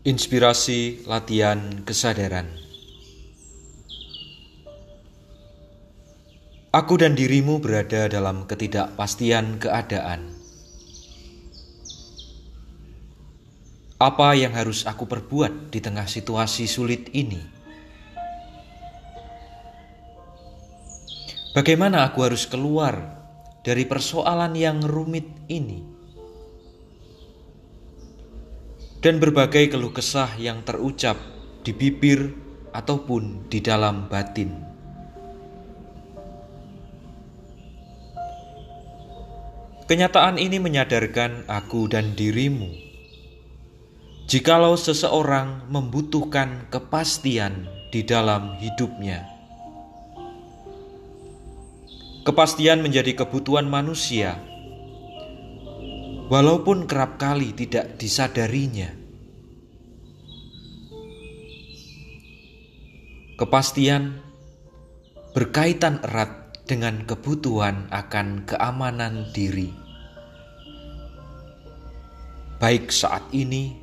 Inspirasi latihan kesadaran. Aku dan dirimu berada dalam ketidakpastian keadaan. Apa yang harus aku perbuat di tengah situasi sulit ini? Bagaimana aku harus keluar dari persoalan yang rumit ini? Dan berbagai keluh kesah yang terucap di bibir ataupun di dalam batin. Kenyataan ini menyadarkan aku dan dirimu. Jikalau seseorang membutuhkan kepastian di dalam hidupnya, kepastian menjadi kebutuhan manusia walaupun kerap kali tidak disadarinya. Kepastian berkaitan erat dengan kebutuhan akan keamanan diri, baik saat ini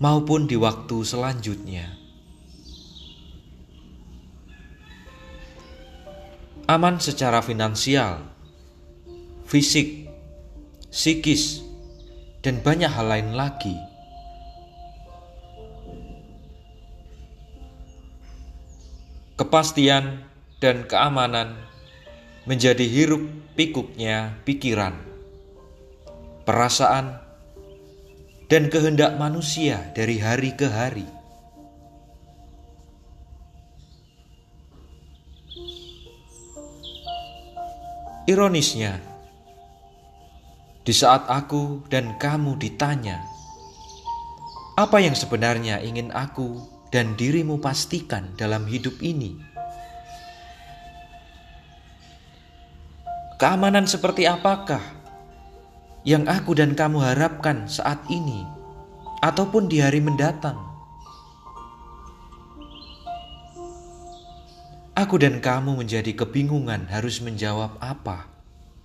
maupun di waktu selanjutnya. Aman secara finansial, fisik, psikis, dan banyak hal lain lagi. Kepastian dan keamanan menjadi hiruk pikuknya pikiran, perasaan, dan kehendak manusia dari hari ke hari. Ironisnya, di saat aku dan kamu ditanya, apa yang sebenarnya ingin aku dan dirimu pastikan dalam hidup ini? Keamanan seperti apakah yang aku dan kamu harapkan saat ini ataupun di hari mendatang? Aku dan kamu menjadi kebingungan harus menjawab apa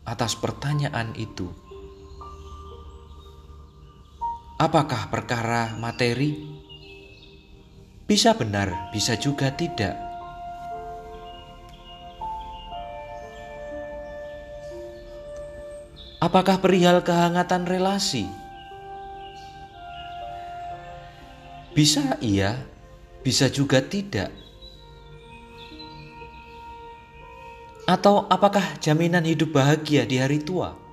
atas pertanyaan itu. Apakah perkara materi? Bisa benar, bisa juga tidak. Apakah perihal kehangatan relasi? Bisa iya, bisa juga tidak. Atau apakah jaminan hidup bahagia di hari tua?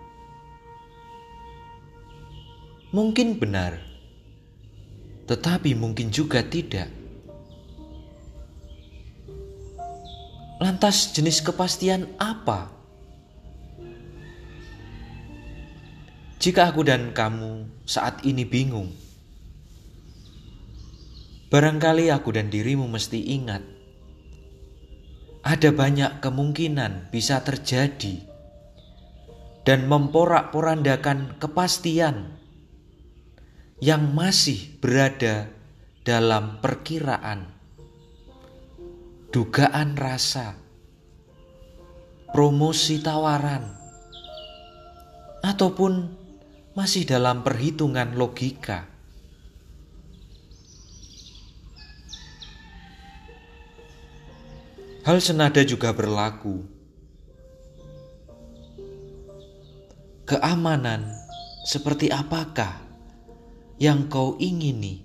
Mungkin benar, tetapi mungkin juga tidak. Lantas, jenis kepastian apa? Jika aku dan kamu saat ini bingung, barangkali aku dan dirimu mesti ingat ada banyak kemungkinan bisa terjadi dan memporak-porandakan kepastian yang masih berada dalam perkiraan, dugaan rasa, promosi tawaran, ataupun masih dalam perhitungan logika. Hal senada juga berlaku. Keamanan seperti apakah yang kau ingini?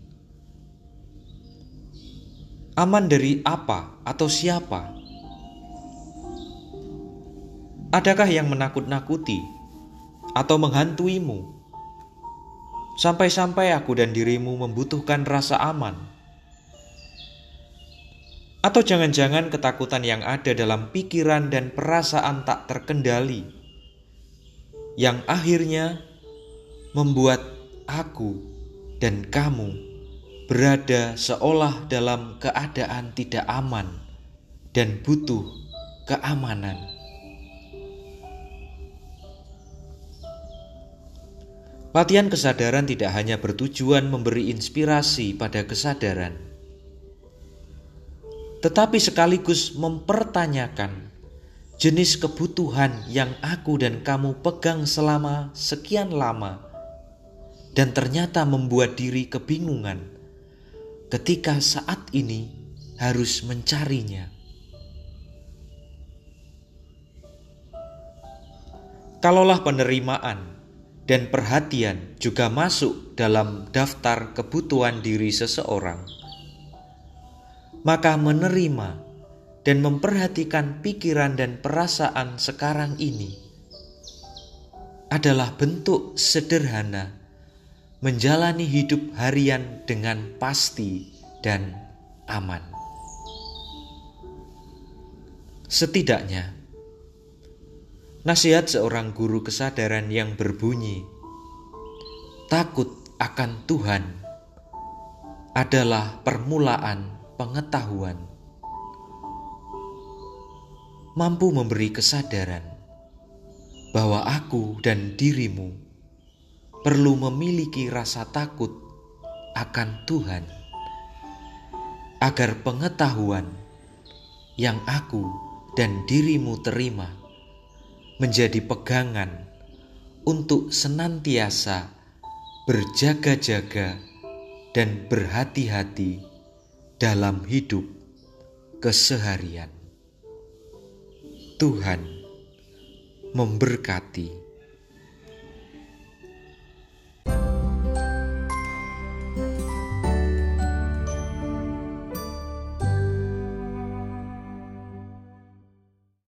Aman dari apa atau siapa? Adakah yang menakut-nakuti atau menghantuimu? Sampai-sampai aku dan dirimu membutuhkan rasa aman. Atau jangan-jangan ketakutan yang ada dalam pikiran dan perasaan tak terkendali yang akhirnya membuat aku dan kamu berada seolah dalam keadaan tidak aman dan butuh keamanan. Latihan kesadaran tidak hanya bertujuan memberi inspirasi pada kesadaran, tetapi sekaligus mempertanyakan jenis kebutuhan yang aku dan kamu pegang selama sekian lama dan ternyata membuat diri kebingungan ketika saat ini harus mencarinya. Kalaulah penerimaan dan perhatian juga masuk dalam daftar kebutuhan diri seseorang, maka menerima dan memperhatikan pikiran dan perasaan sekarang ini adalah bentuk sederhana menjalani hidup harian dengan pasti dan aman. Setidaknya, nasihat seorang guru kesadaran yang berbunyi, "Takut akan Tuhan adalah permulaan pengetahuan." Mampu memberi kesadaran bahwa aku dan dirimu perlu memiliki rasa takut akan Tuhan, agar pengetahuan yang aku dan dirimu terima menjadi pegangan untuk senantiasa berjaga-jaga dan berhati-hati dalam hidup keseharian. Tuhan memberkati.